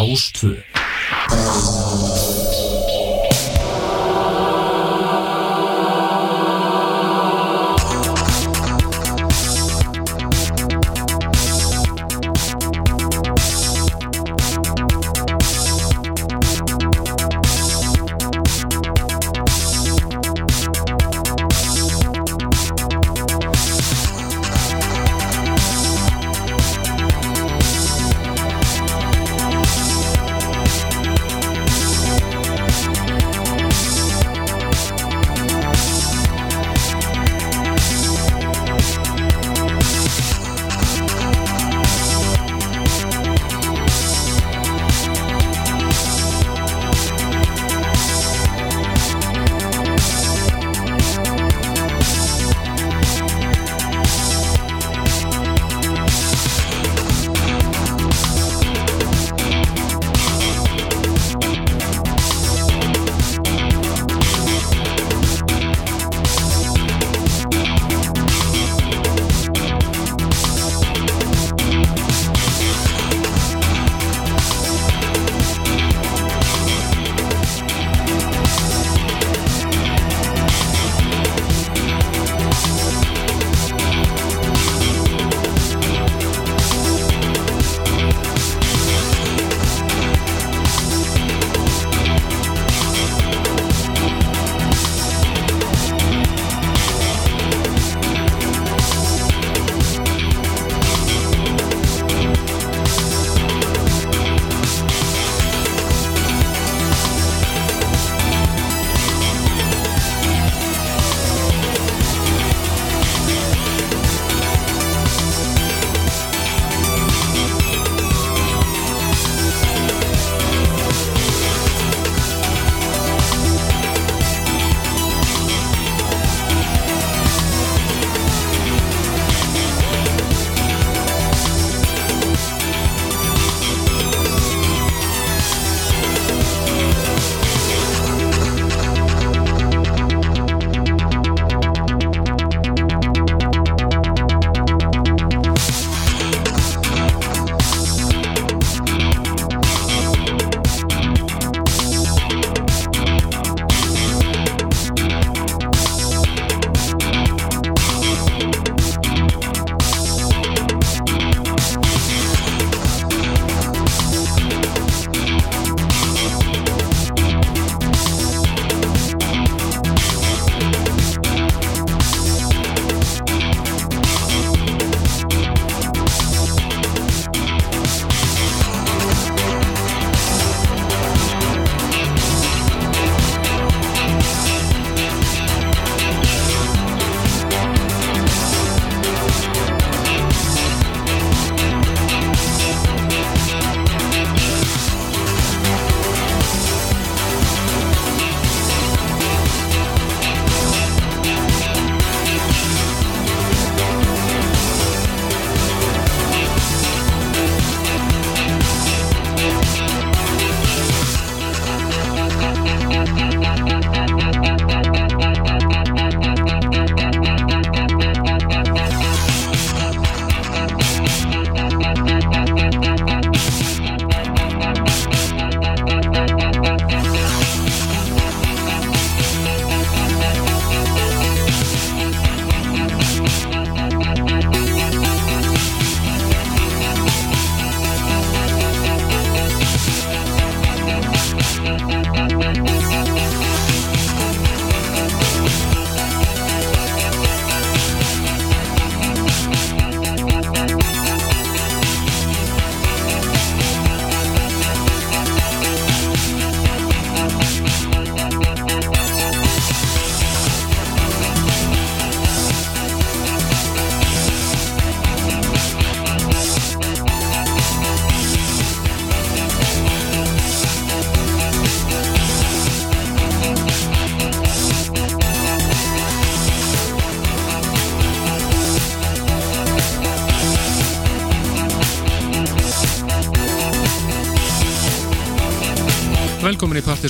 Rástvö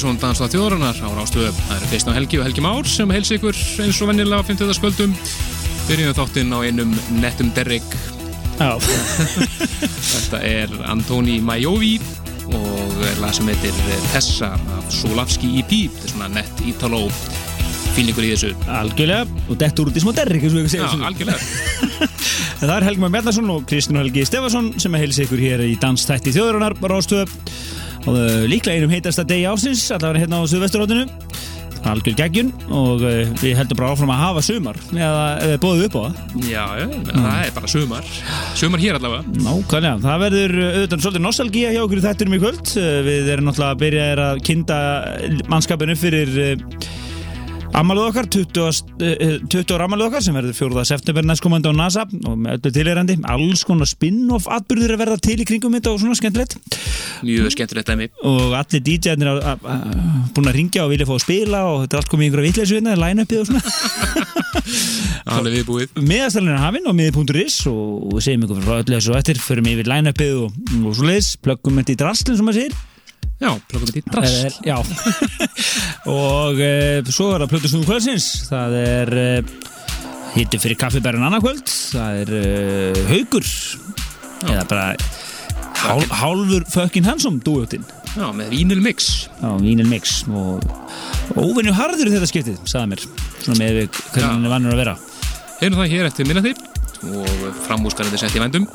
Partisón Dansla þjóðrunar á Rástöðu. Það er Kristján Helgi og Helgi Már sem heils ykkur eins og vennilega á 50. skvöldum. Byrjum þáttinn á einum nettum derrik. Já. Þetta er Antoni Majovi og lag sem heitir Tessa af Solavski EP þetta er svona nett ítalo fílingur í þessu Algjörlega, og þetta úr út í smá derrik Já, algjörlega Það er Helgi Már Bjarnarsson og Kristján Helgi Stefansson sem heilsa ykkur hér í Danstætti þjóðurinnar Rástöð og uh, líklega einum heitasta degi ásins allavega hérna á Suðvesturótinu algjör geggjun og uh, við heldum bara áfram að hafa sumar eða við bóðum upp á það. Já, já, það er bara sumar. Sumar hér allavega. Nákvæmlega, það verður auðvitað svolítið nostalgíja hjá okkur í þetturum í kvöld. Við erum náttúrulega að byrja að kinda mannskapinu fyrir Amalið okkar, 20, 20 ára amalið okkar sem verður 4. september næstkomandi á NASA og með öllu tilherandi alls konar spin-off atbyrður að verða til í kringum þetta og svona skemmtilegt. Mjög skemmtilegt dæmi. Og allir DJ-arnir búin að ringja og vilja fá að spila og þetta er allt komið í einhverja vitleisvinna line-upið og svona. Allir viðbúið. Miðastælinn er hafinn á miði.is og við segjum ykkur frá öllu þessu eftir förum yfir line-upið og, og svo leiðis plöggum þetta í drastlinn sem maður sér Já, þetta í drast. Já. Og e, svo er það Plutusnúðu kvöldsins. Það er e, hittu fyrir kaffibærin annarkvöld það er e, haugur Já. eða bara hál, hálfur fucking handsome dúötinn. Já, með Vínil Mix. Já, Vínil Mix. Og óvenju harður þetta skiptið, sagða mér. Svona með hvernig hann er vannur að vera. Heyrum það hér eftir minnati og framúskarðið sett í vendum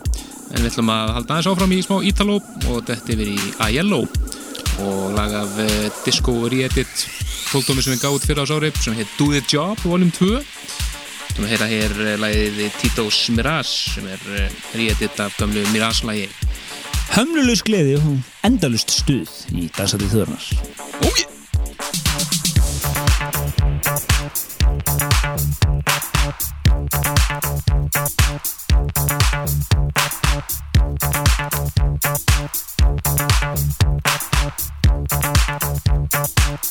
en við ætlum að halda aðeins áfram í smá Ítalo og þetta verið í Aiello og lag af uh, eh, disco re-edit tóltómi sem við gáðum út fyrir ás ári sem heit Do The Job, voljum 2 þú erum að heyra hér uh, eh, lagið Tito's Mirage sem er uh, re-edit af gamlu Mirage-lagi Hömlulegs gleði og endalust stuð í Dansaði Þörnars Ójé! Oh, yeah. don't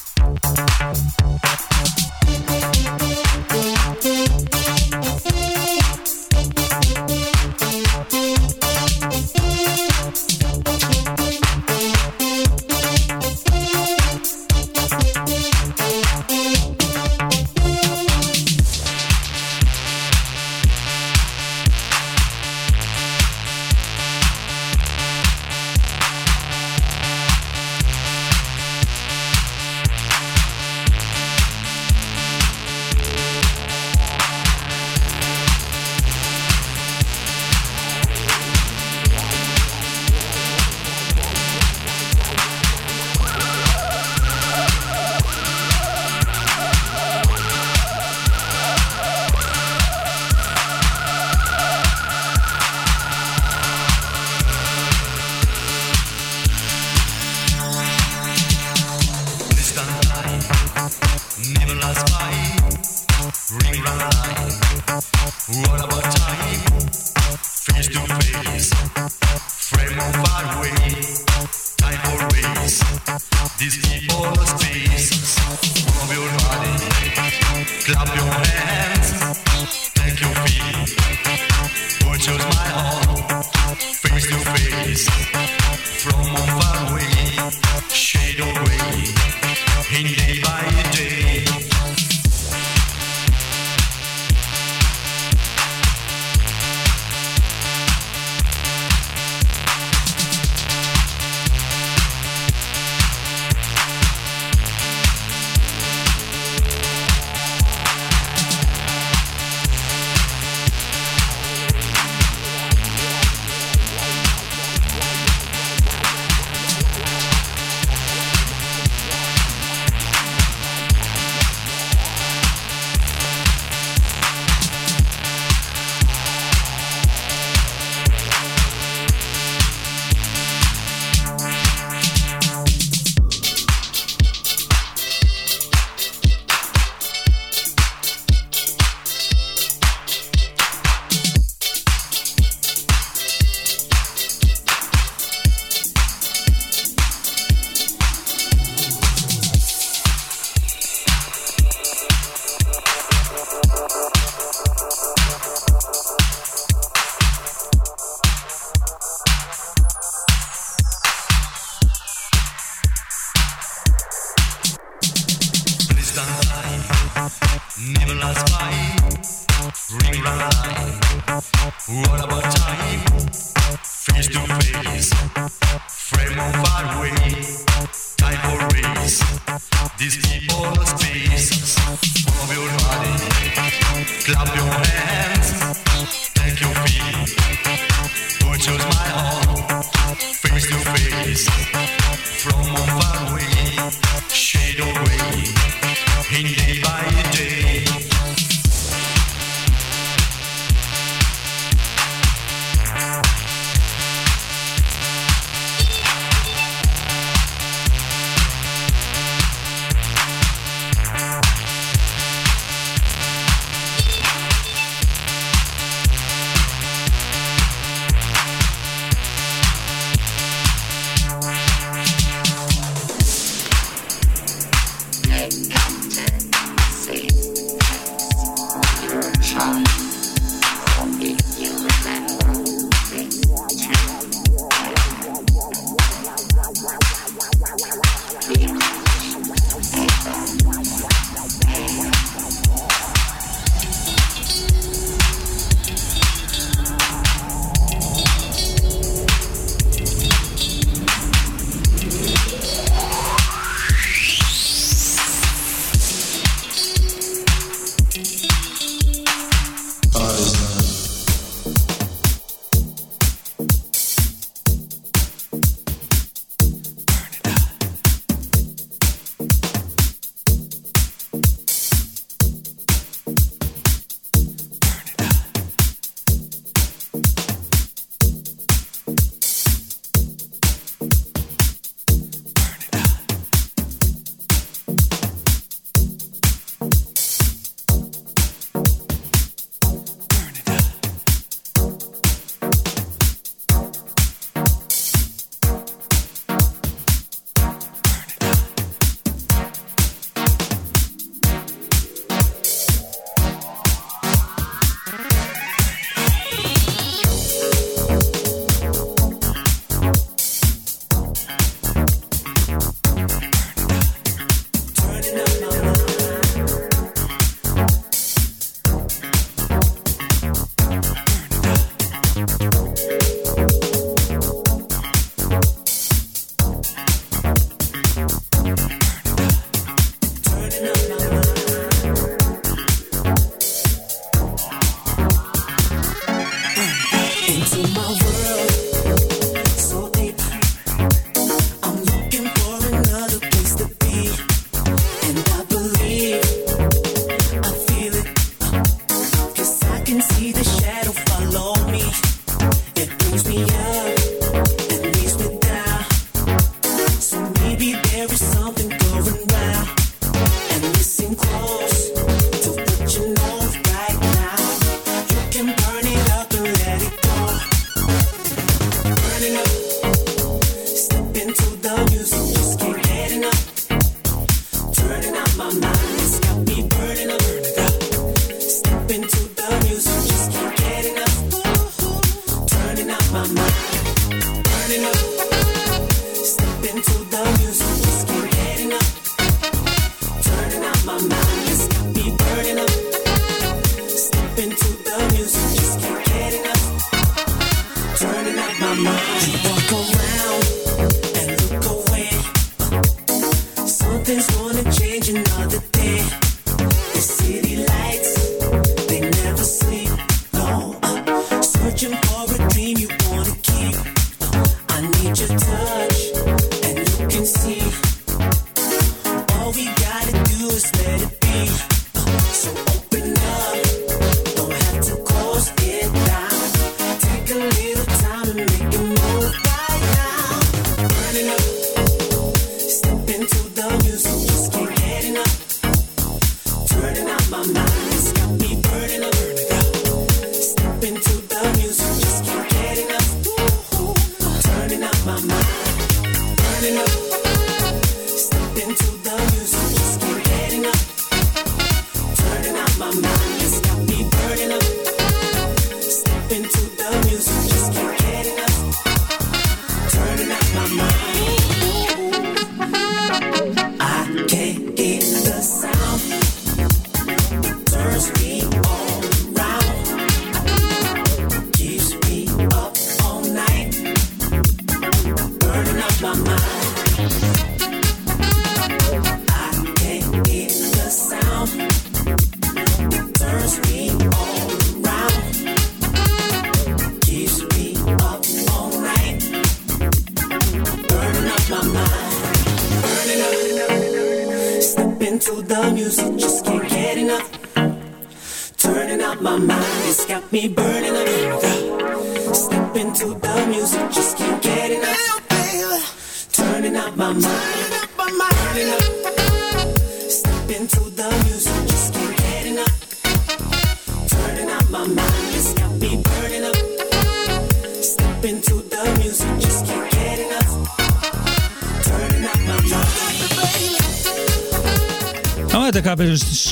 þetta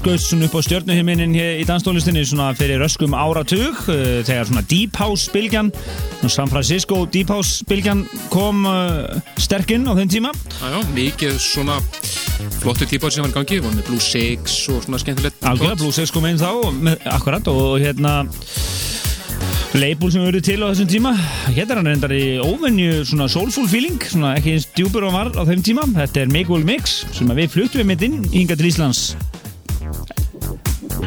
skaust svona upp á stjörnuhiminin í danstólistinni svona fyrir öskum áratug uh, þegar svona Deep House bylgjan San Francisco Deep House bylgjan kom uh, sterkinn á þeim tíma. Já, já, mikið svona flottu típar sem var í gangi, voru með Blue Six og svona skemmtilegt Algjörða, Blue Sex kom inn þá með, akkurat og hérna label sem verið til á þessum tíma hérna er hann reyndar í óvenju svona soulful feeling, svona ekki eins djúpur og var á þeim tíma, þetta er Make Will Mix sem við fluttum við mitt inn hinga til Íslands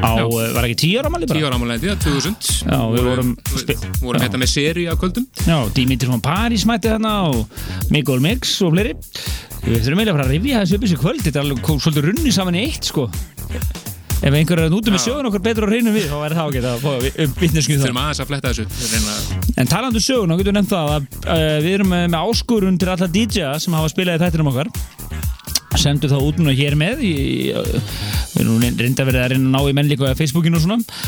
á, Já. uh, var ekki tíu ára mali bara? Tíu ára ámælendi, 2000 Já, við vorum- vorum hérna með seri af kvöldum. Já, Dimitri von Paris mætti þarna og Will Mix og fleiri. Við þurfum eiginlega að fara að rifja þessu upp þessu kvöld þetta er alveg svolítið runni saman í eitt sko. Ef einhver er út með Já. sögun okkur betur á hreinu við þá væri það ágætt að fá vittnesku það. þurfum aðeins að fletta þessu. Að- En talandu sögun, þá getum við nefnt það að uh, við erum með, áskorun til alla DJ-a sem hafa spilað í þættinum okkar sendu þá út núna hér með við erum reynda verið að reyna að ná í menn líka á Facebookinu og svona.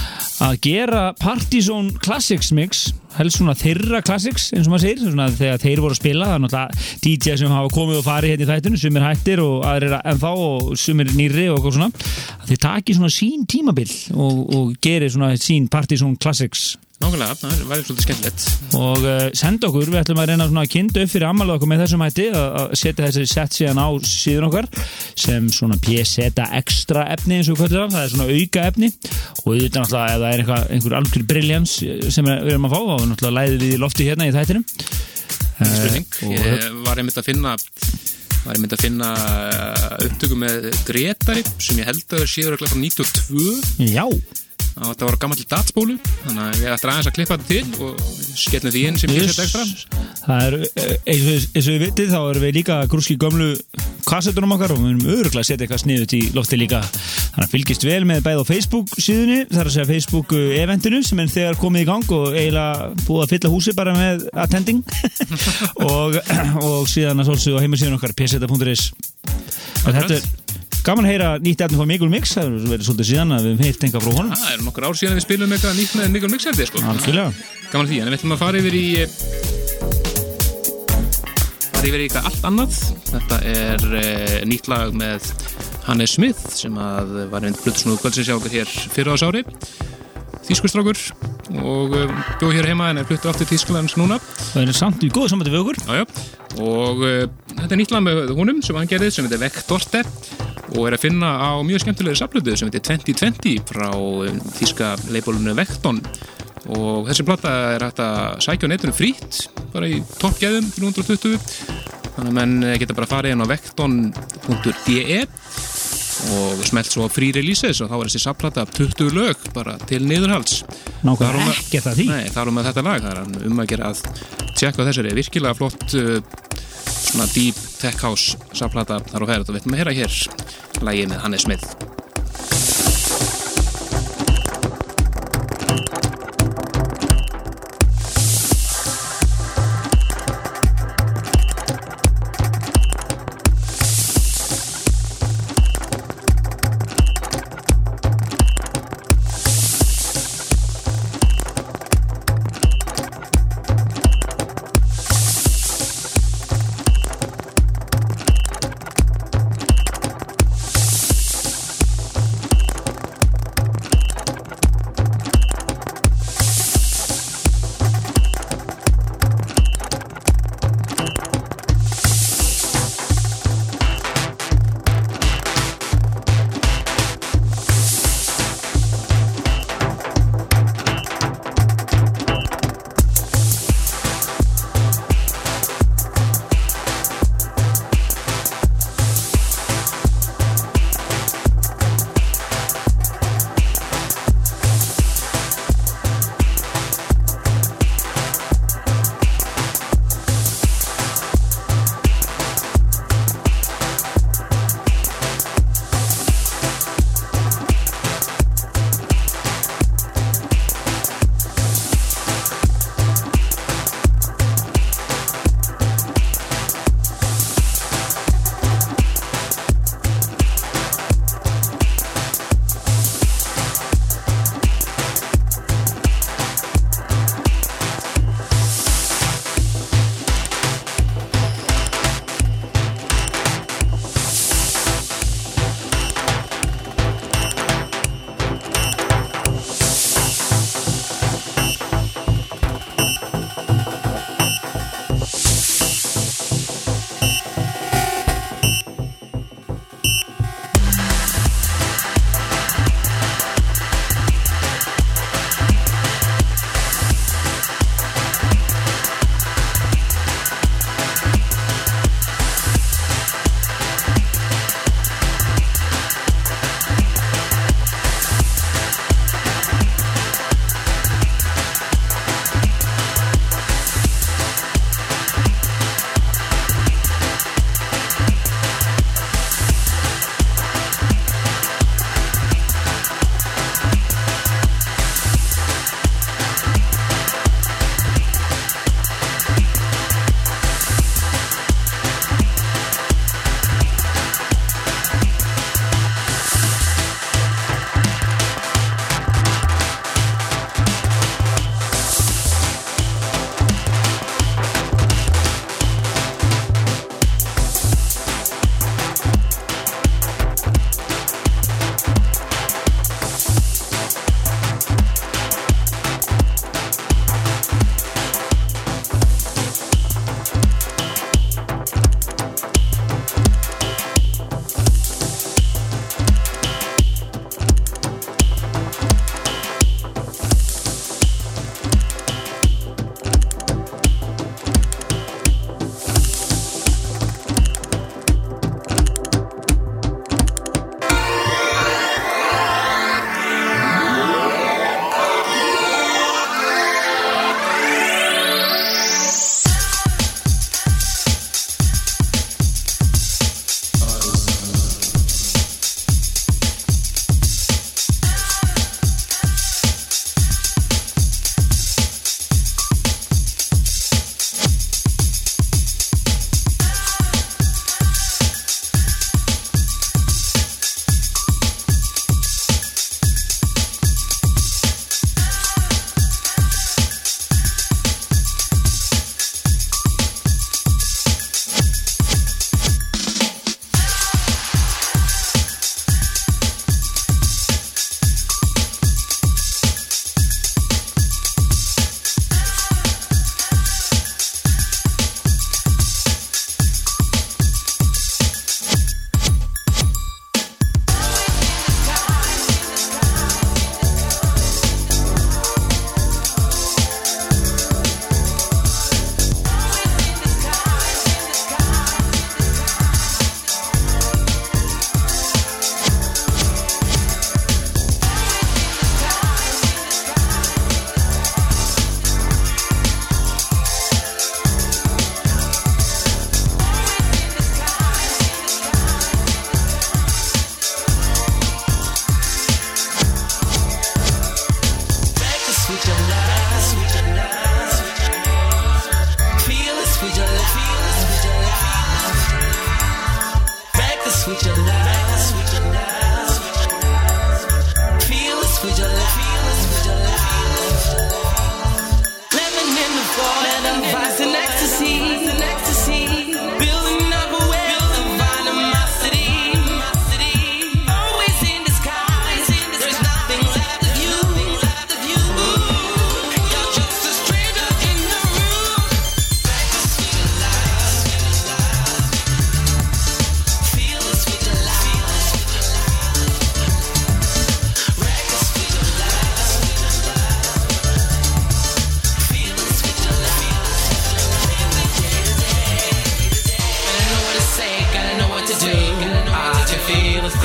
Að gera Partizón Classics mix helst svona þeirra Classics eins og maður segir, svona þegar þeir voru að spila það er náttúrulega DJ sem hafa komið og farið hérna í þættinu sumir hættir og aðrir ennþá og sumir nýri og eitthvað svona. Að þeir taki svona sín tímabil og, og geri svona sín Partizón Classics Nákvæmlega, það væri svolítið skemmtilegt. Og uh, senda okkur, við ætlum að reyna að kynna upp fyrir ammálið okkur með þessum hætti að að setja þessi sett síðan á síðan okkar sem svona PSeta extra efni eins og hvað það, það er svona auka efni. Og auðvitað náttúrulega ef það er eitthvað, einhver algjör briljans sem við erum að fá og náttúrulega læðið við í lofti hérna í þættinum. Spurning. Og- Ég var einmitt að finna var einmitt að finna upptöku með Gretari sem ég held að séu örugglega frá 92 Já, og þetta var gammal datsbólu þannig að ég ætti aðeins að klippa þetta til og skellum því inn sem ég setja ekstra. Það er eh, eins og, eins og við vitið þá erum við líka grúski gömlu kassetunum okkar og við erum öruglega að setja eitthvað sniðut í lofti líka. Þannig að fylgist vel með bæð á Facebook síðunni það er að segja Facebook uh, eventinu sem er þegar komið í gang og eiginlega búið að fylla húsi bara með attending. Og, og síðan að svolsögðu á heimasíðun okkar pseta.is þetta er gaman að heyra nýtt efni frá Mikul Mix það verið svolítið síðan að við heyrt enga frá honum. Það er nokkur ár síðan við spilum eitthvað nýtt með Nikon Mixerði sko. Gaman því, en við ætlum að fara yfir í fara yfir í eitthvað allt annað. Þetta er uh, nýtt lag með Hannes Smith sem að var einn hjá okkur hér fyrir ás ári. Þýskustrákur og uh, bjóð hér heima en er fluttu aftur Þýsklands núna. Það er samt í góðu samvætti við okkur. Og uh, þetta er nýtt lag með honum sem hann gerði sem heitir Vektorte og er að finna á mjög skemmtilegri saflötu sem heitir 2020 frá um, þýska leifbólunu Vekton og þessi platta er hægt að sækja á netinu frýtt bara í toppgæðum 320 þannig að menn geta bara farið inn á vekton.de og smelt svo free releases og þá er þessi saflata 20 lög bara til niðurhalds. Þar á nákvæmlega með- ekkert að því Nei, það er um að þetta lag, það er um að gera að tjekka þessari, virkilega flott uh, svona deep tech house saflata þar á ferð. Og við ætlum að heyra hér. Lagið með Hannes Smith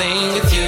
thing with you.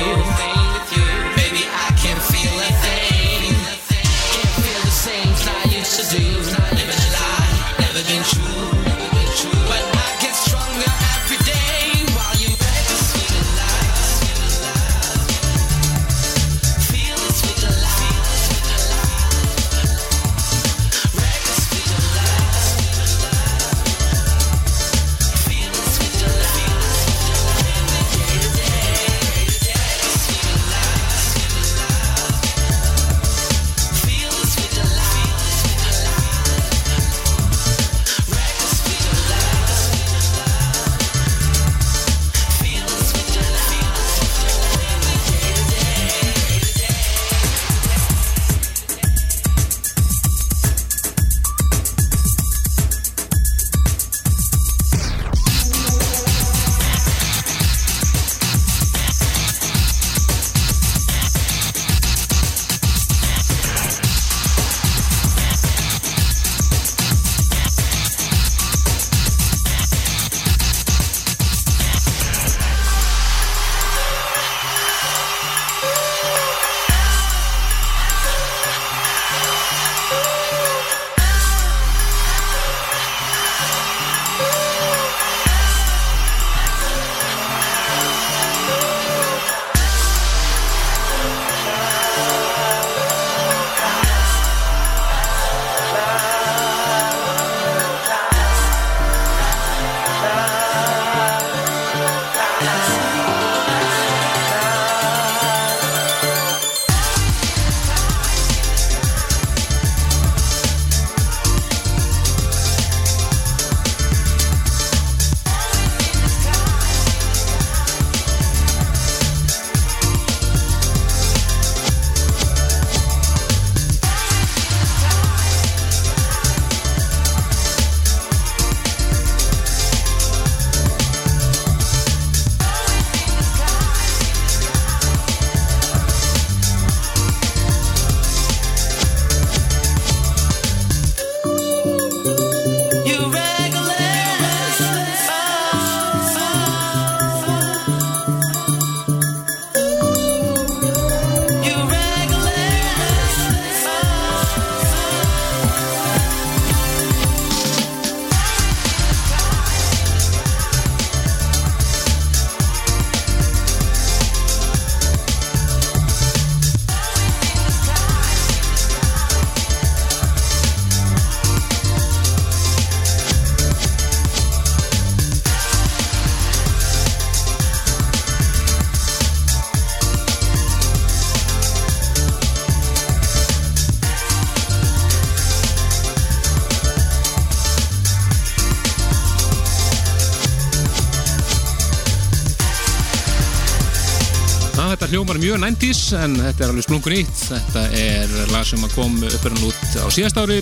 Mjög 90's en þetta er alveg splungun ítt þetta er lag sem kom uppverðan út á síðast ári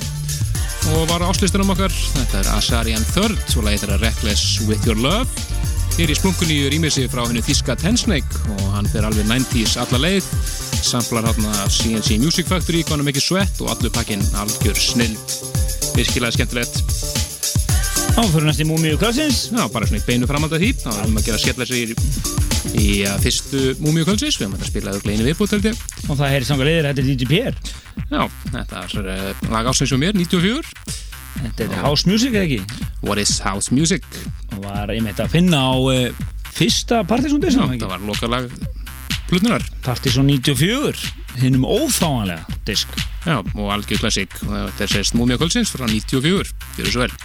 og var áslistunum okkar. Þetta er Asarian Third og lagið þetta er Reckless With Your Love. Hér í splungunni rýmir sig frá hennu Þíska Tensnake og hann fer alveg 90's alla leið. Samplar hann að CNC Music Factory konum ekki svett og allur pakkin algjör snild virkilega skemmtilegt. Áfyrir næst í Múmiu Klassins Já, bara svona í beinu framhald af því. Þá erum við að gera skemmtilega sér í uh, fyrstu Múmiu kvöldsins við erum að spila það gleinu ég og það er sanga leiðir, þetta er DJ PR Já, þetta er uh, lag ásins og mér, 94 Þetta er House Music eða ekki? What is House Music? og var einmitt að finna á uh, fyrsta Partisan disk það var lokalag plutnunar Partisan 94 hinnum ófáanlega disk Já, og algjör klassík og þetta er sérst Múmiu kvöldsins frá 94 Gjör svo vel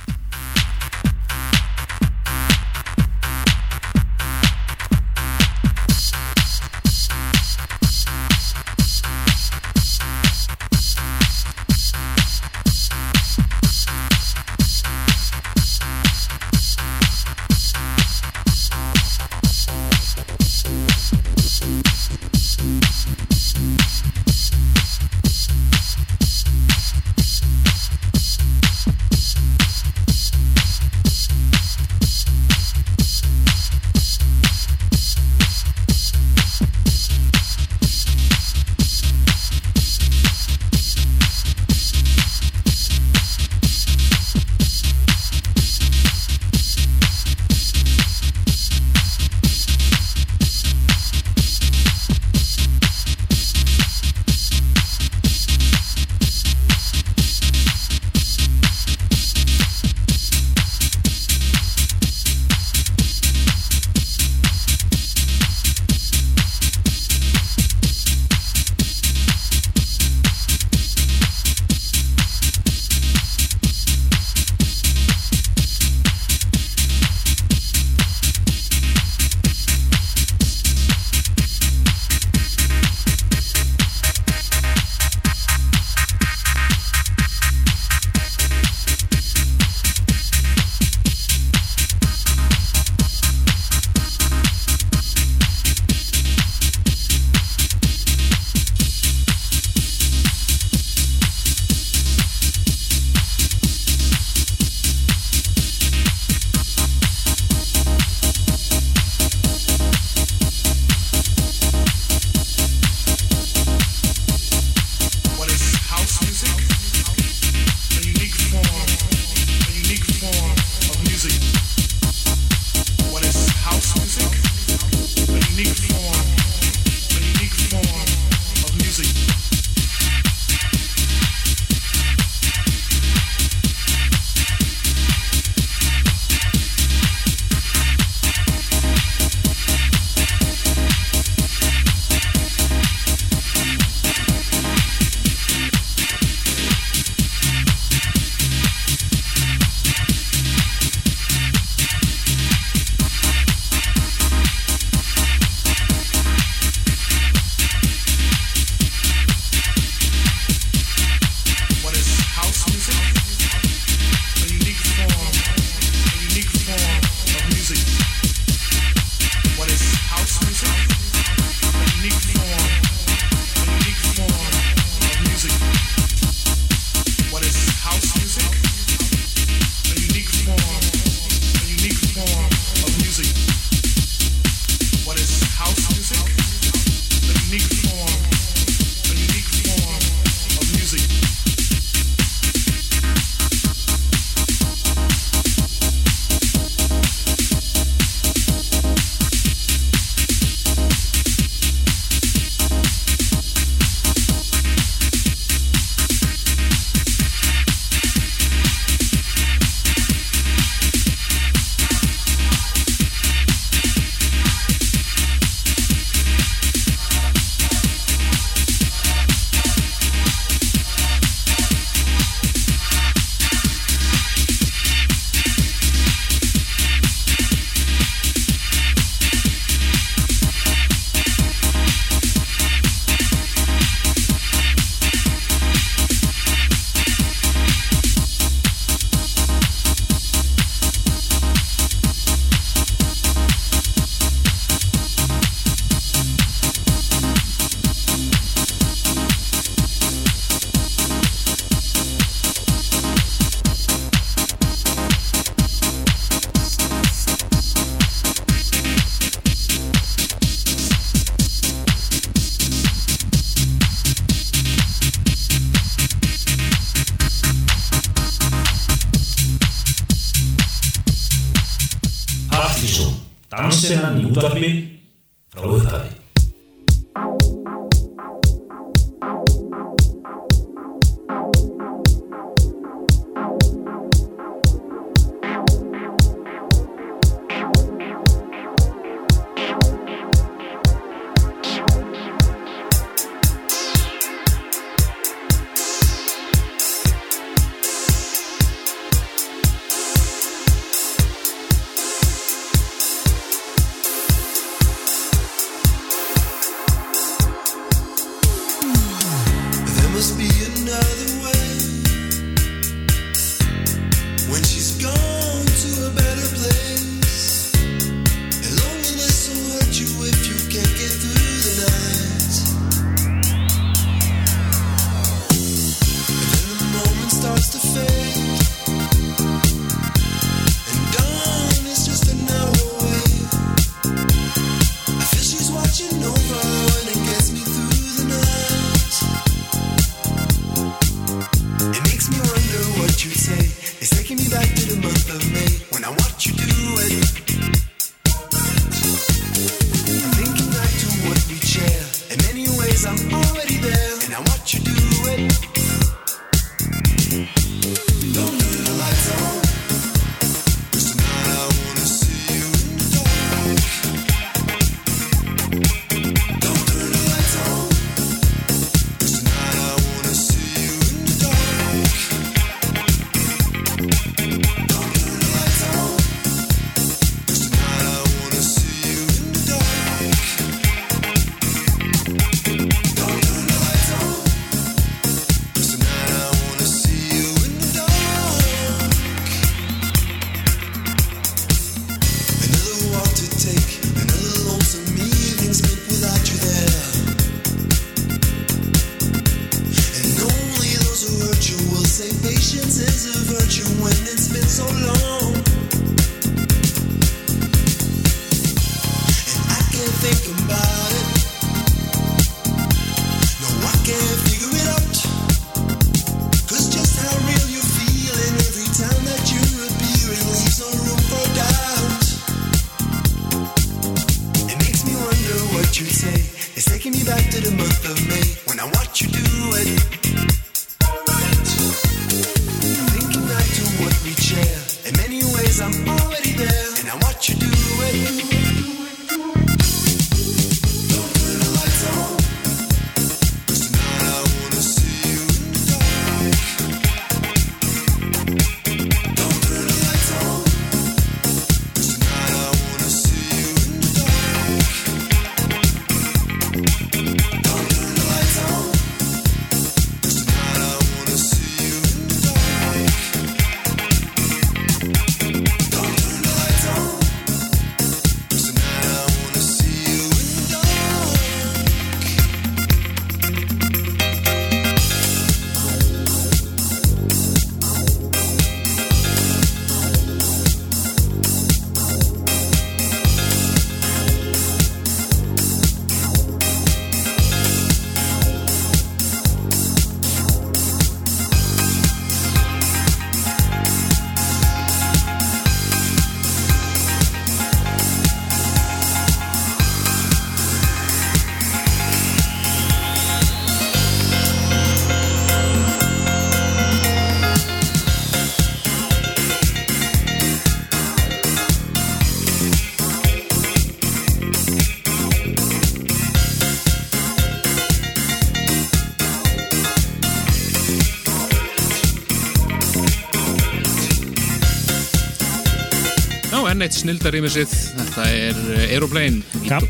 enn eitt snildarímisið þetta er eh, Aeroplane. Gaf,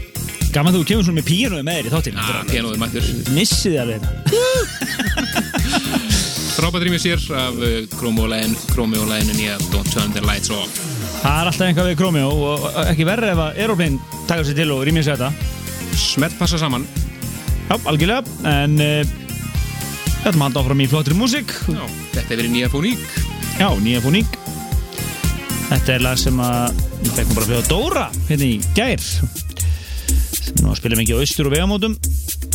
Gaman þú kemur svona með píanóið með þér í þáttinu ah, Píanóið mættur. Missið þið alveg Frábært rímisir af Chromeo læginu nýja Don't Turn the Lights Off. Það er alltaf einhvað við Chromeo og ekki verður ef að Aeroplane taka sér til og rímið sér þetta. Smelt passa saman. Já, algjörlega. En uh, þetta maður áfram í flottri músík. Já, þetta er verið nýja fóník. Já, nýja fóník Þetta er lag sem að við fekkum bara að fljóða Dóra hérna í gær sem nú spilum ekki á austur og vegamótum.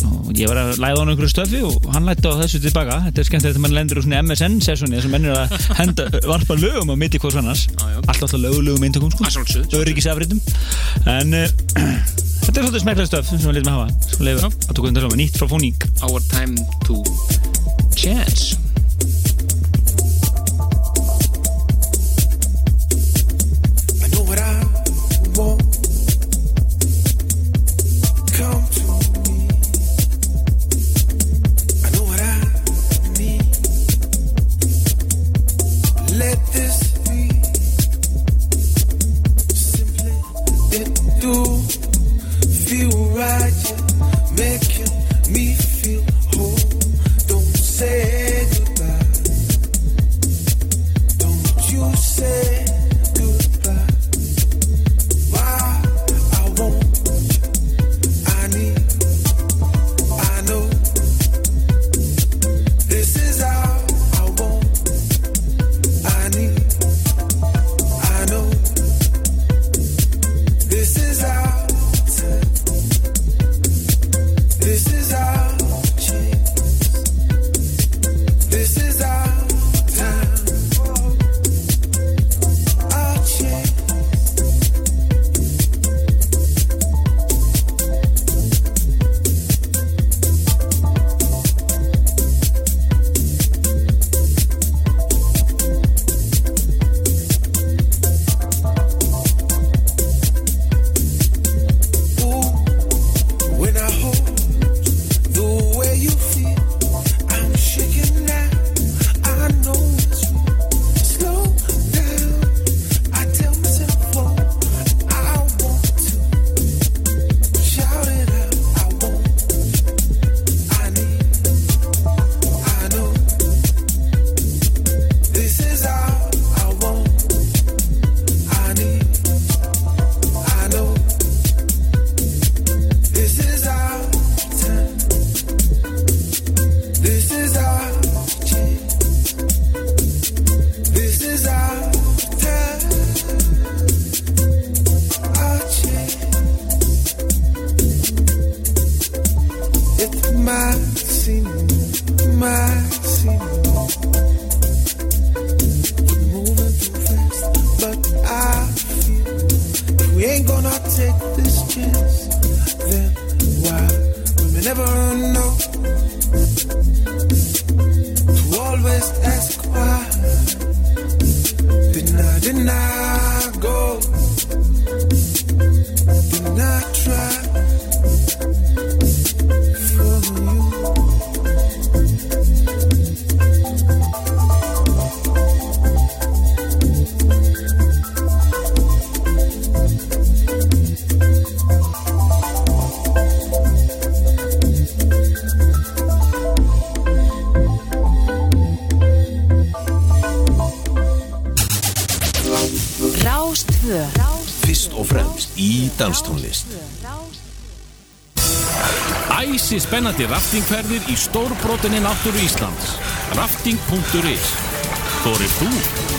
Og ég var að læða hann einhverju stöfi og hann lætti á þessu tilbaka. Þetta er skemmtilegt þegar mann lendur úr svona MSN-sessóni þessum mennir að henda, varpa lögum á mitt í hvers annars alltaf alltaf lögulögum eintökum sko. Að sjálfsögðu, sjálfsögðu. öryggisafritum. En uh, þetta er svolítið smeklega stöf sem við letum að hafa sko leiðu Já. að tókum þetta saman nýtt frá Fóník Our time to chance spennandi raftingferðir í stórbrotinni náttúru Íslands. Rafting.is Þorir þú?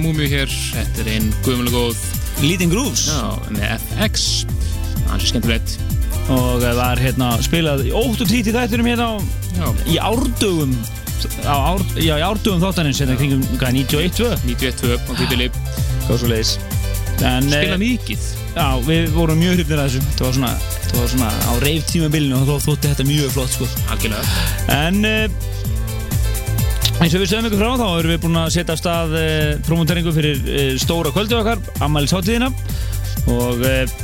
Aðra múmiu hér. Þetta er einn guðmulega góð Leading Grooves. Já, með FX Hans er skemmtilegt. Og eh, var hérna spilað í 8 og 10 þættunum hérna á, í árdugum á ár, já, í árdugum þáttanins hérna kringum hvað, 91-2 91-2 á tífili hvað svo leiðis eh, mikið. Já, við vorum mjög hrifnir að þessu. Þetta var svona, þetta var svona á reif tímabilinu og þá þótti þetta mjög flott sko. Algjörlega. En uh, eins og við sögum ykkur frá þá erum við búin að setja af stað uh, promoteringu fyrir uh, stóra kvöldu okkar ammælis hátíðina og uh,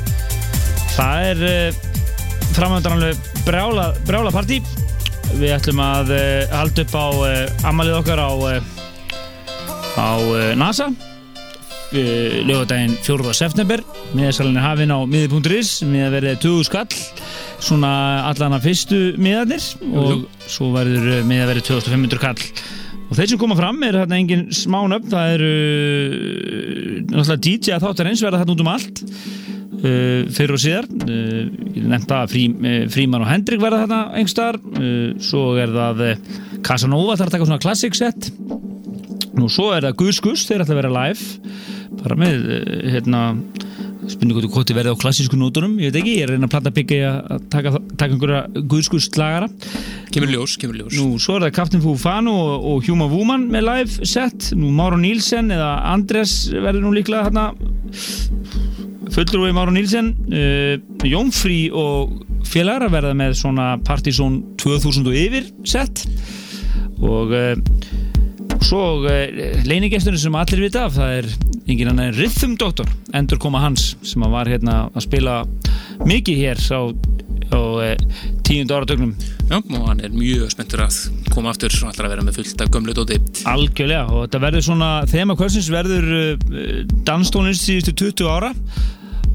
það er framöndan alveg brjála, brjála partí. Við ætlum að halda upp á ammælið okkar á á NASA. Lögadaginn 4. september. Miðasalinn er hafinn á miði.is með að verið 20 skall. Svona allan að fyrstu miðarnir. Og svo verður miða verið 2500 kall og þeir sem koma fram er hérna engin smán upp það eru uh, náttúrulega DJ að þáttar eins verða hérna út um allt uh, fyrir og síðar. Uh, ég nefnt að frí, uh, Fríman og Hendrik verða hérna engstar svo er það Casanova þarf að taka svona classic set. Nú svo er það Gus Gus, þeir ætla að vera live. Bara með, eh, hérna spurningu hvort þið verði á klassísku nótunum ég veit ekki, ég er reyna að planta byggja að taka, taka einhverja Gus Gus slagara Kemur ljós, kemur ljós. Nú svo er það Captain Fufano og, og Huma Wuman með live set. Nú Máru Nílsen eða Andres verður nú líklega hérna fullur við Máru Nílsen uh, Jónfrí og félagar að verða með svona Partizón 2000 og yfir set. Og uh, svo uh, leinigesturinn sem allir vita af það er engin annar en Rhythm Doctor endur koma hans sem var hérna að spila mikið hér á, á uh, tíundu áratögnum Já, og hann er mjög spenntur að koma aftur og ætlar að vera með fullt af gömlu dóti. Algjörlega og þetta verður svona þema kvöldsins verður uh, danstónlist síðustu 20 ára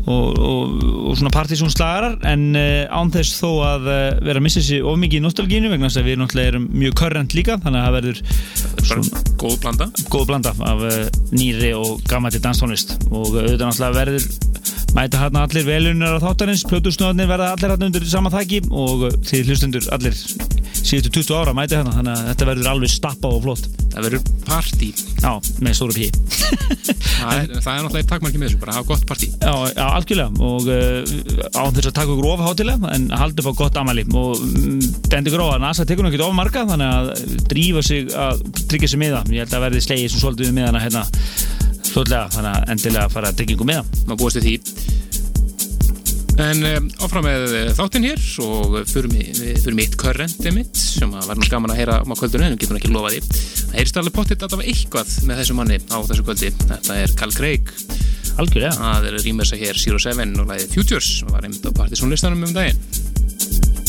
og, og, og svona partysónslagarar en uh, án þess þó að uh, vera að missa sér of mikið í nostalgínu vegna þess að við náttúrulega erum mjög körrent líka þannig að það verður Bara góð blanda. góð blanda af uh, nýri og gammati danstónlist. Og auðvitað náttúrulega verður mæta hérna allir velunar á þáttarins plötusnöðnir verða allir hérna undir sama þæki og þið hlustundur allir síðustu 20 ára mæta hérna þannig að þetta verður alveg stappa og flott. Það verður partí. Já, með stóru pí Það er, það er náttúrulega takmarki með þessu, bara hafa gott partí. Já, já, algjörlega og uh, án þess að taka ykkur of hátilega en halda upp á gott amali og bendi ykkur á að NASA tekur nú ekkert of marga þannig að drífa sig að tryggja sig miða. Ég held að verði slegið sem svolítið við miðana hérna. Þannig að endilega fara að tryggingu miða. Maður búist við því en um, áfram með eh, þáttinn hér og fyrir mitt körrendi mitt sem var nú gaman að heyra á kvöldinu en við getum ekki lofað því. Það heyrst alveg pottitt allavega eitthvað með þessu manni á þessu kvöldi. Þetta er Carl Craig. Algjörlega. Það er rýmursa hér Zero Seven og lagið Futures sem var einmitt á partysónlistanum um daginn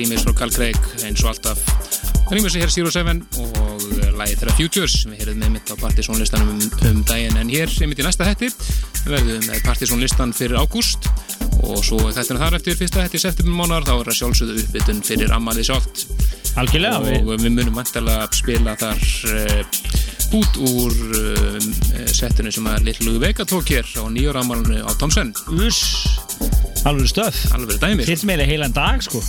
rýmis frá Carl Craig eins og alltaf. Rýmis hér Zero Seven og lagið þeirra Futures. Sem við heyrðum með mitt á partysónlistanum um, um daginn en hér sem mitt í næsta hætti verðum með partysónlistan fyrir ágúst og svo þetta þar eftir. Fyrsta hætti september mánar þá er að sjálfsögðu uppbytun fyrir ammalið sjálft. Algjörlega, og við, við munum vantilega spila þar uh, út úr uh, settinu sem að Little Vega tók hér á nýjóra ammalinu á Tomsen alveg stöð. alveg dæmi, Hitt meila heilan dag, sko.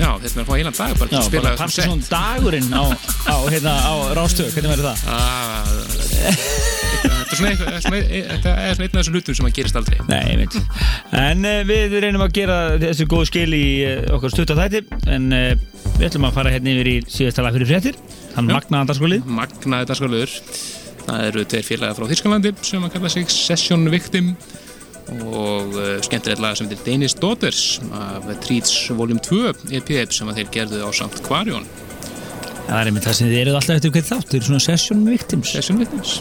Já, þetta er að fá heilan dag bara Já, að spila bara þessum partysón dagurinn á, á, hérna, á rástöð, hvernig verður það? Ah, Þetta er svona einn af þessum hlutum sem að gerist aldrei Nei, ég veit. En uh, við reynum að gera þessu góðu skil í uh, okkar stutt á þætti, en uh, við ætlum að fara hérna yfir í síðasta lag fyrir fréttir, hann Já. magnaðan dagskólið. Magnaði dagskáluður Það eru tveir félaga frá Þískalandi sem að kalla sig Session Victim og uh, skemmtilegt lag sem heitir Danish Daughters af Treats Volume 2 EP sem þeir gerðu á samt Quarion Það er einmitt það sem þið eruð alltaf eftir hvernig þátt, þið eru svona session victims. Session Victims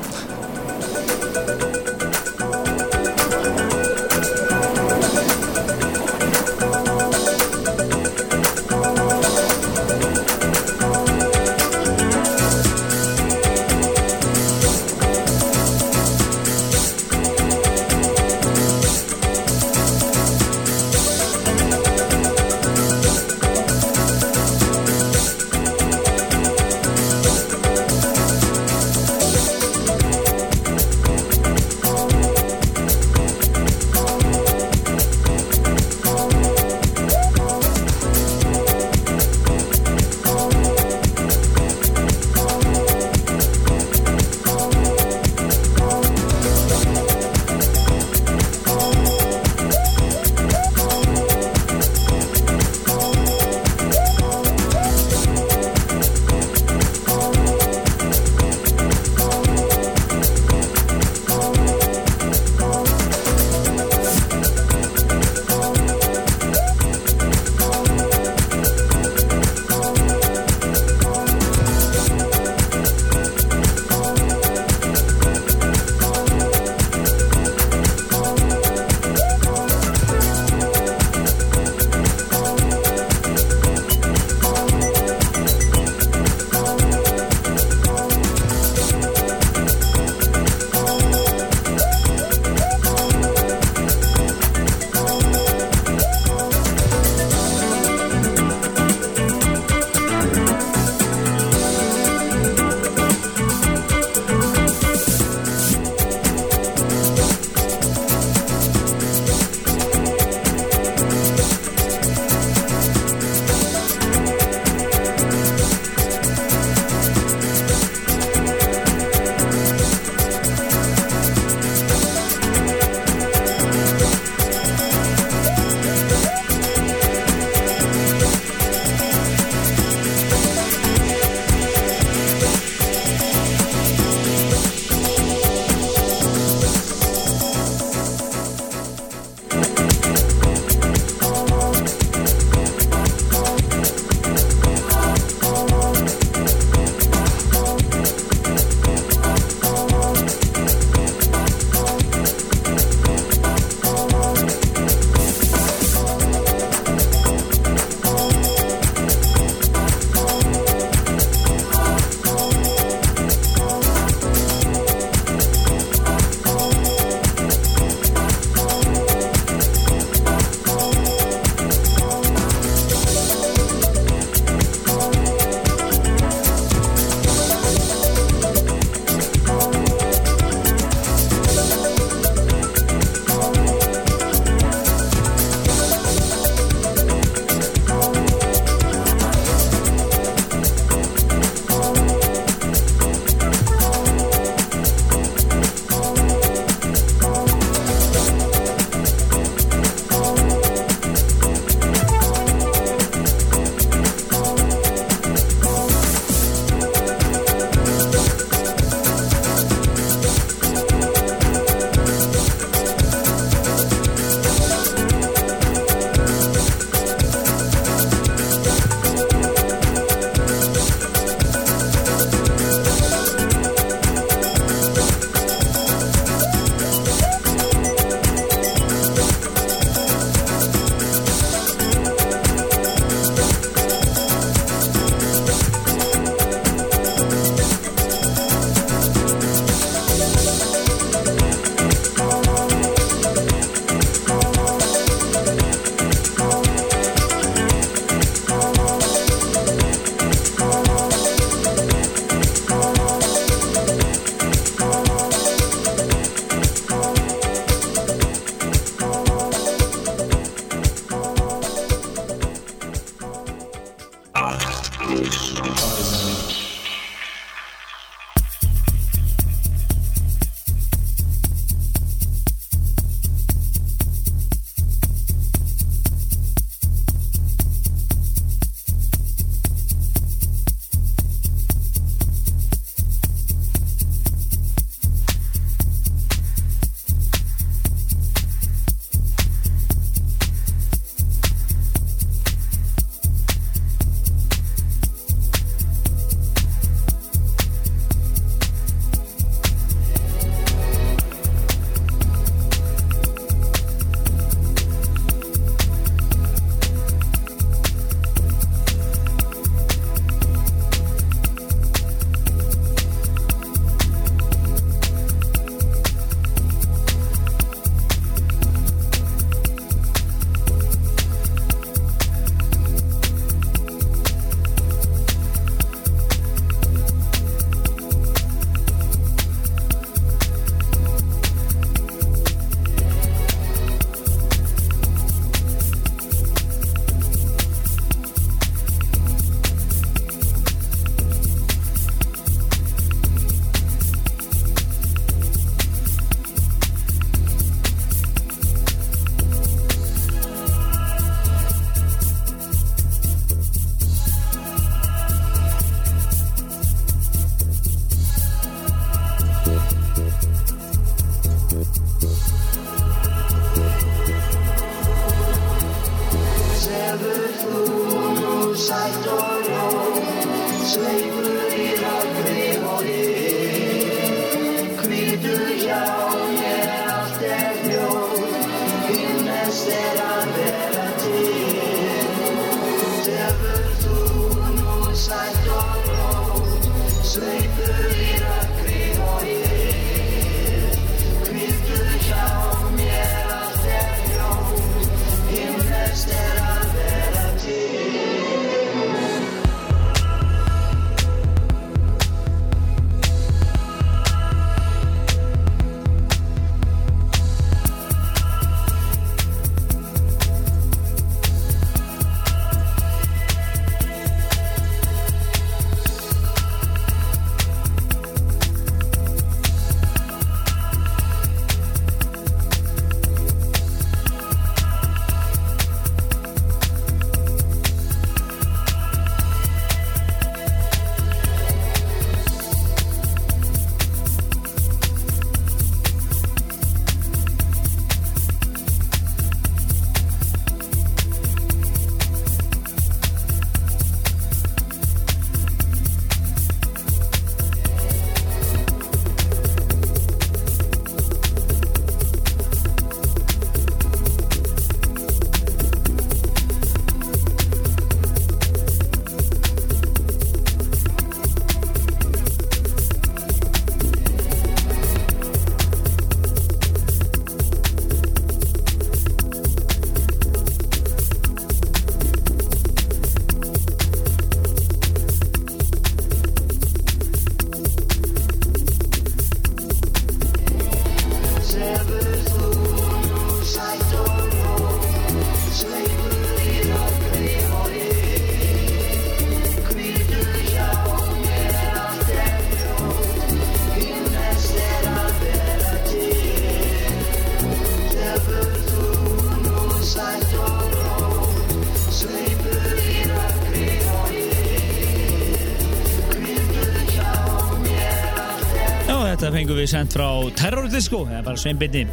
við sendt frá Terror Disco, eða bara Sveinbindi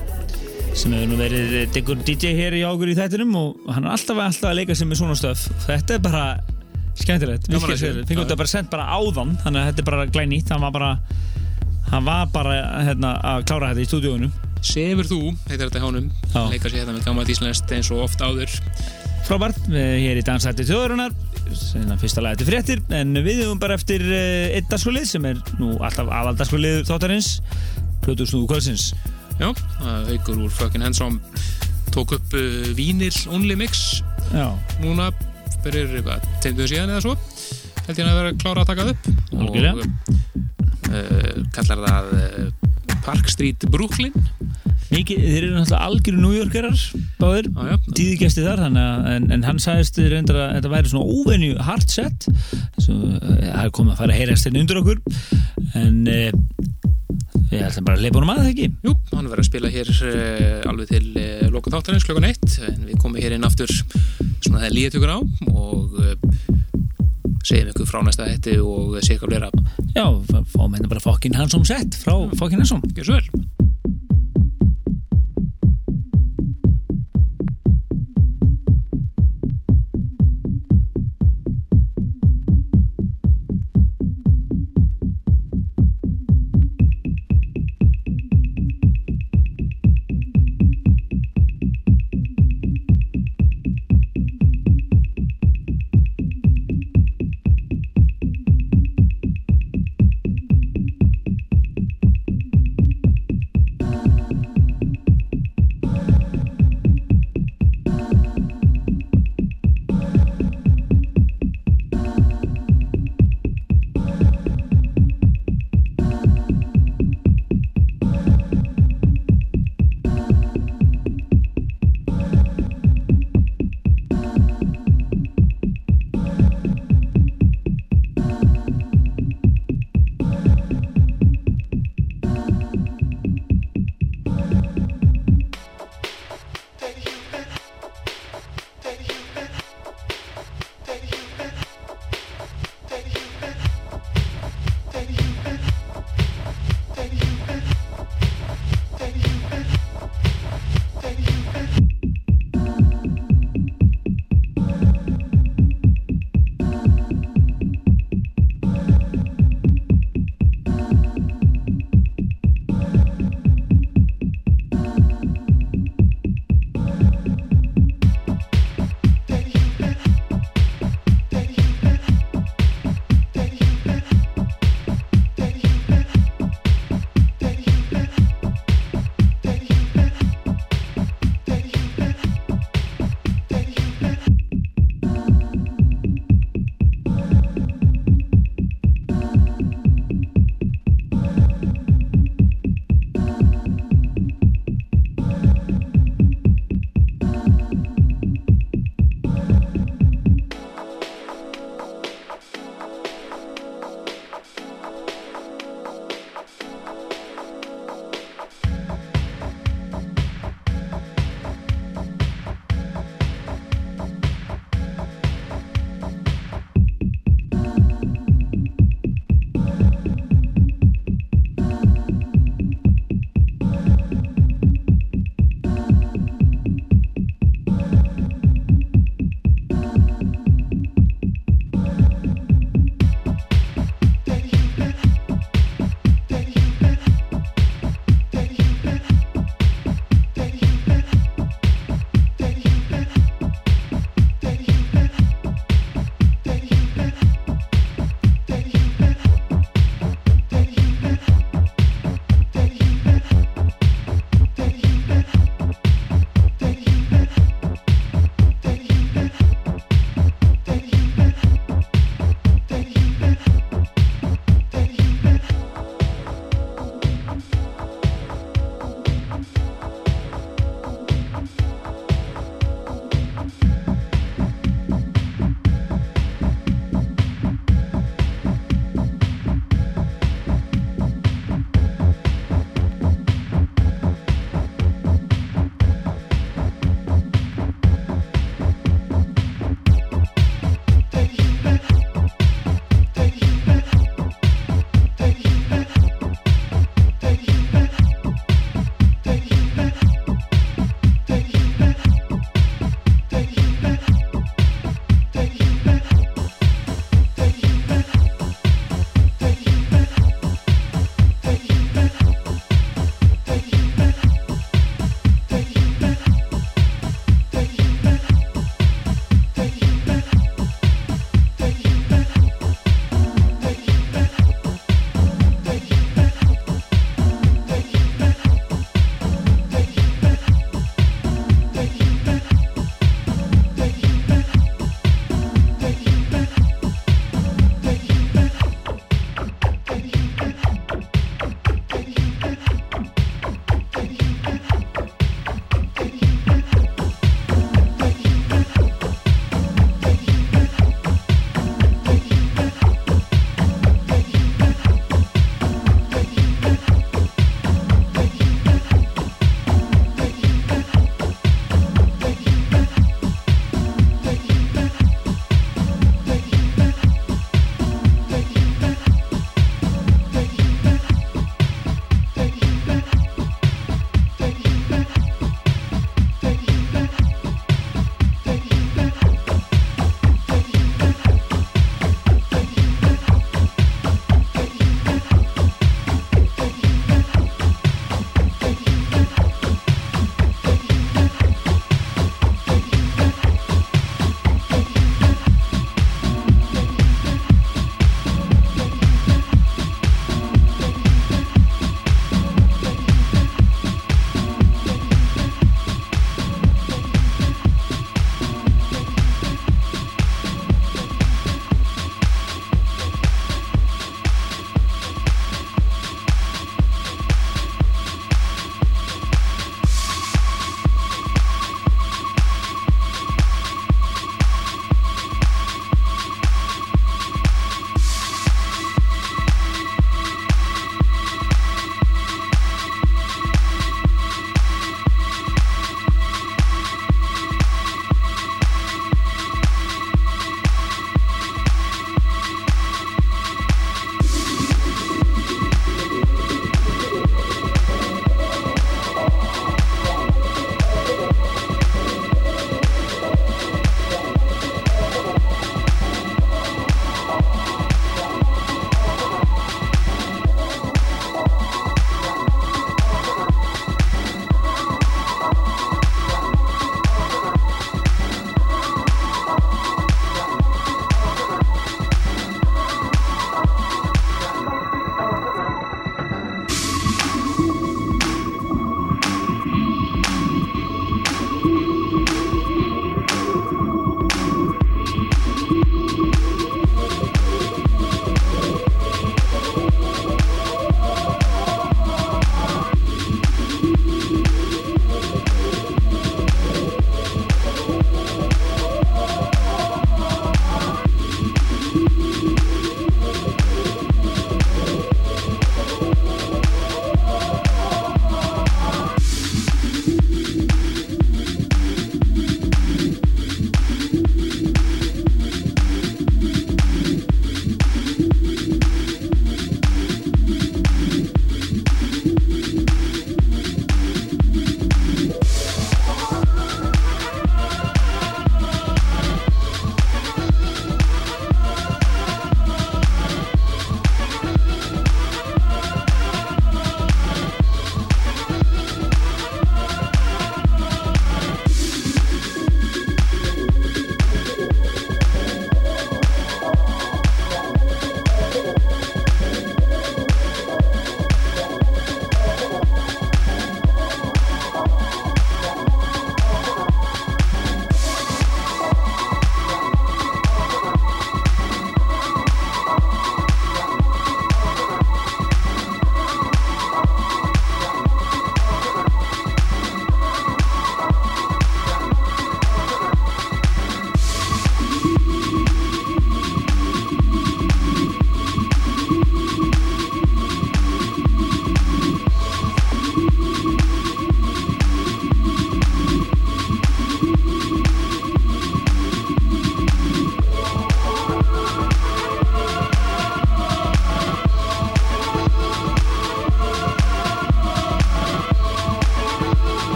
sem hefur nú verið diggur DJ hér í águr í þættinum og hann er alltaf, alltaf að leika sig með svona stöf. Þetta er bara skemmtilegt. Sér, fengum þetta bara sendt bara áðan þannig að þetta er bara glænýtt, hann var bara hann var bara hérna, að klára þetta í stúdíunum Sefur þú, heitir þetta hjánum Já. leika sér þetta með gammalt íslenskt eins og oft áður. Frábært, við hér í dansætti þjóðurinnar sinna fyrsta lagi til fréttir en við höfum bara eftir uh, einn dagskolið sem er nú alltaf aðaldagskolið þáttarins Plötusnúðu kvöldsins. Já, haugur úr Fucking Handsome tók upp uh, Vínil Only Mix. Já, núna fyrir eitthvað, tegnuðu síðan eða svo. Held ég að vera klára að taka það upp. Algjörlega. og uh, kallar það Park Street Brooklyn. Mikið, þeir eru náttúrulega algjöru nújörgarar báðir, Já, já. tíði gæsti þar að, en, en hann sagðist reyndar að þetta væri svona óvenju hard set. Eh, það er komið að fara að heyrast hérna undir okkur. En e, ég ætla bara að leipa honum að það ekki? Jú, hann verður að spila hér uh, alveg til uh, loka þáttarins klokkan eitt. En við komum hér inn aftur svona þegar líðið tökur á og uh, segjum ykkur frá næsta hætti og sé eitthvað fleira. Já, fá- fáum hérna bara fokkin Hansson set frá fokkin Hansson. Gjör svo vel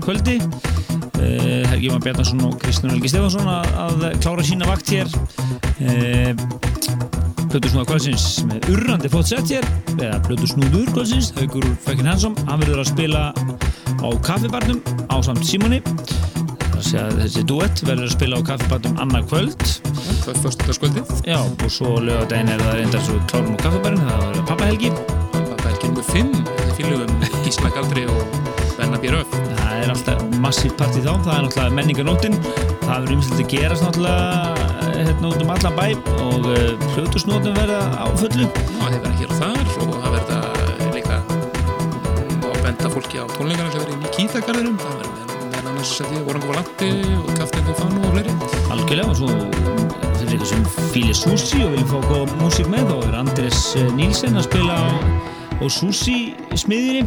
50. kvöldi Eh, Helgi Jón Bjarnason og Kristján Helgi Stefansson að, að klára sína vakt hér Eh, Plötusnúða kvöldsins með urrandi fótsett hér eða Plötusnúður kvöldsins Haugur Fökkin Hansson, hann verður að spila á kaffibarnum á samt Simoni þessi duett verður að spila á kaffibarnum annað kvöld Það er fyrstutaskvöldið. Já, og svo lögadaginn er það reyndar svo klárum á kaffibarinn, það verður pappahelgi ekki nummer 5. Þetta fylgum Gísla Galdri og alltaf massíf partí þá. Það er náttúrulega menninganóttin það verður ymslega að gerast náttúrulega hérna út um allan bæ og hlutusnótum verða á fullu. Og þeir verða hér og þar og það verða líka mm, að benda fólki á tónleikana sem verður í Kýþagarðinum. Það verður meðal annars að því Orango Valandi og Kaftin Fofano og fleiri. algjörlega og svo fyrir ykkur sem fílir sushi og viljum fá góða músík með. Þá er Andres eh, Nílsen að spila á, á sushi smiðinni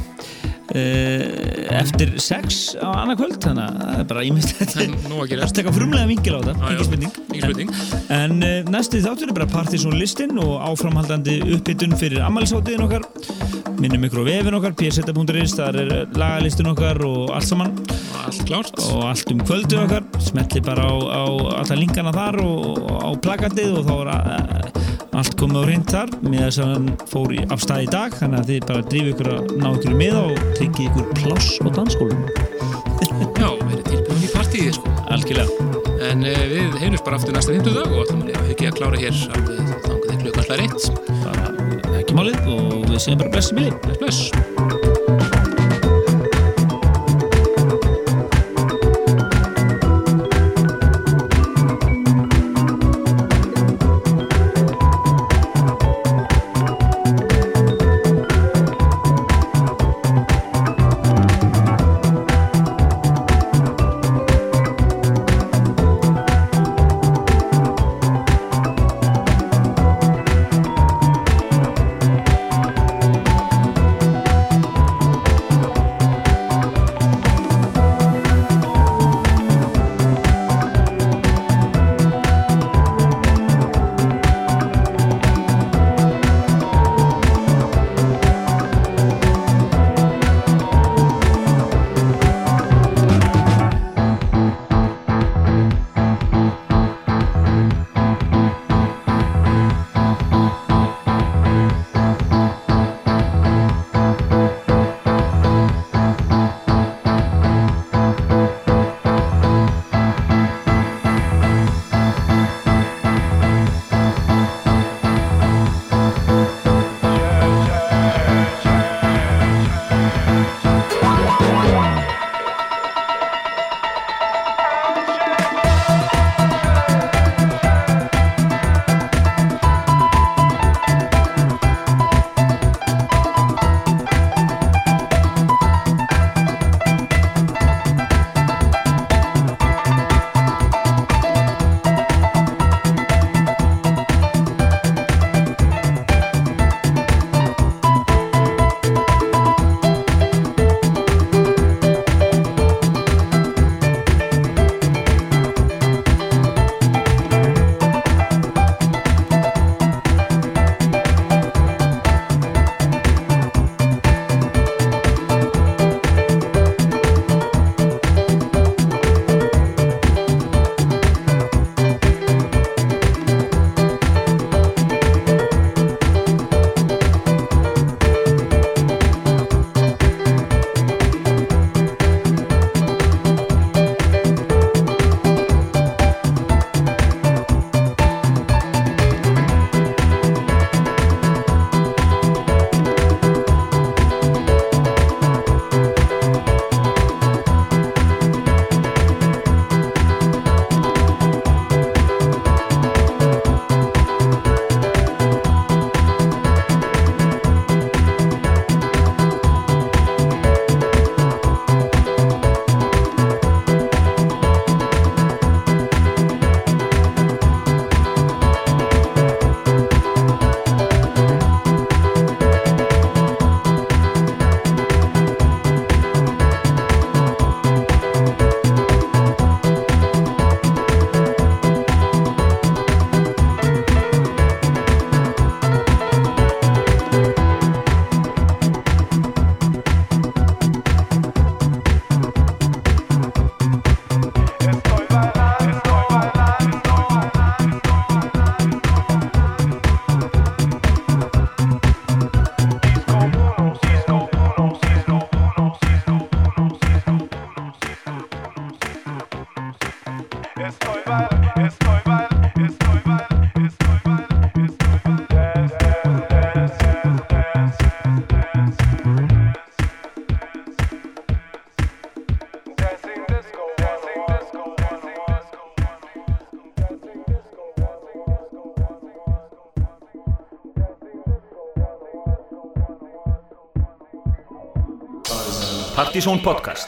uh, eftir sex á annað kvöld þannig að það er bara ímyndilegt að Það taka frumlega vingil á já. ekki spurning. Spurning. En, en uh, næstu þáttur er bara Partisan listin og áframhaldandi upphittun fyrir ammælisháttiðin okkar. Minnum ykkur á vefin okkar, pseta.is þar er lagalistin okkar og allt saman. Allt klárt. og allt um kvöldu okkar. Smetli bara á, á alla linkana þar og, á plakatið og þá er uh, allt komið á hreint þar með þess að hann fór í, af stað í dag þannig að þið bara drifið ykkur að ná ykkur með og tryggja ykkur pláss á dansskólum Já, verið tilbúin í partíði sko. algjörlega En uh, við heyrjumst bara aftur næsta 50 dag og ætlum að ekki að klára hér alveg þangað til klukkan hlær eitt. bara ekki málið og við segjum bara Bless, bless. Partizón podcast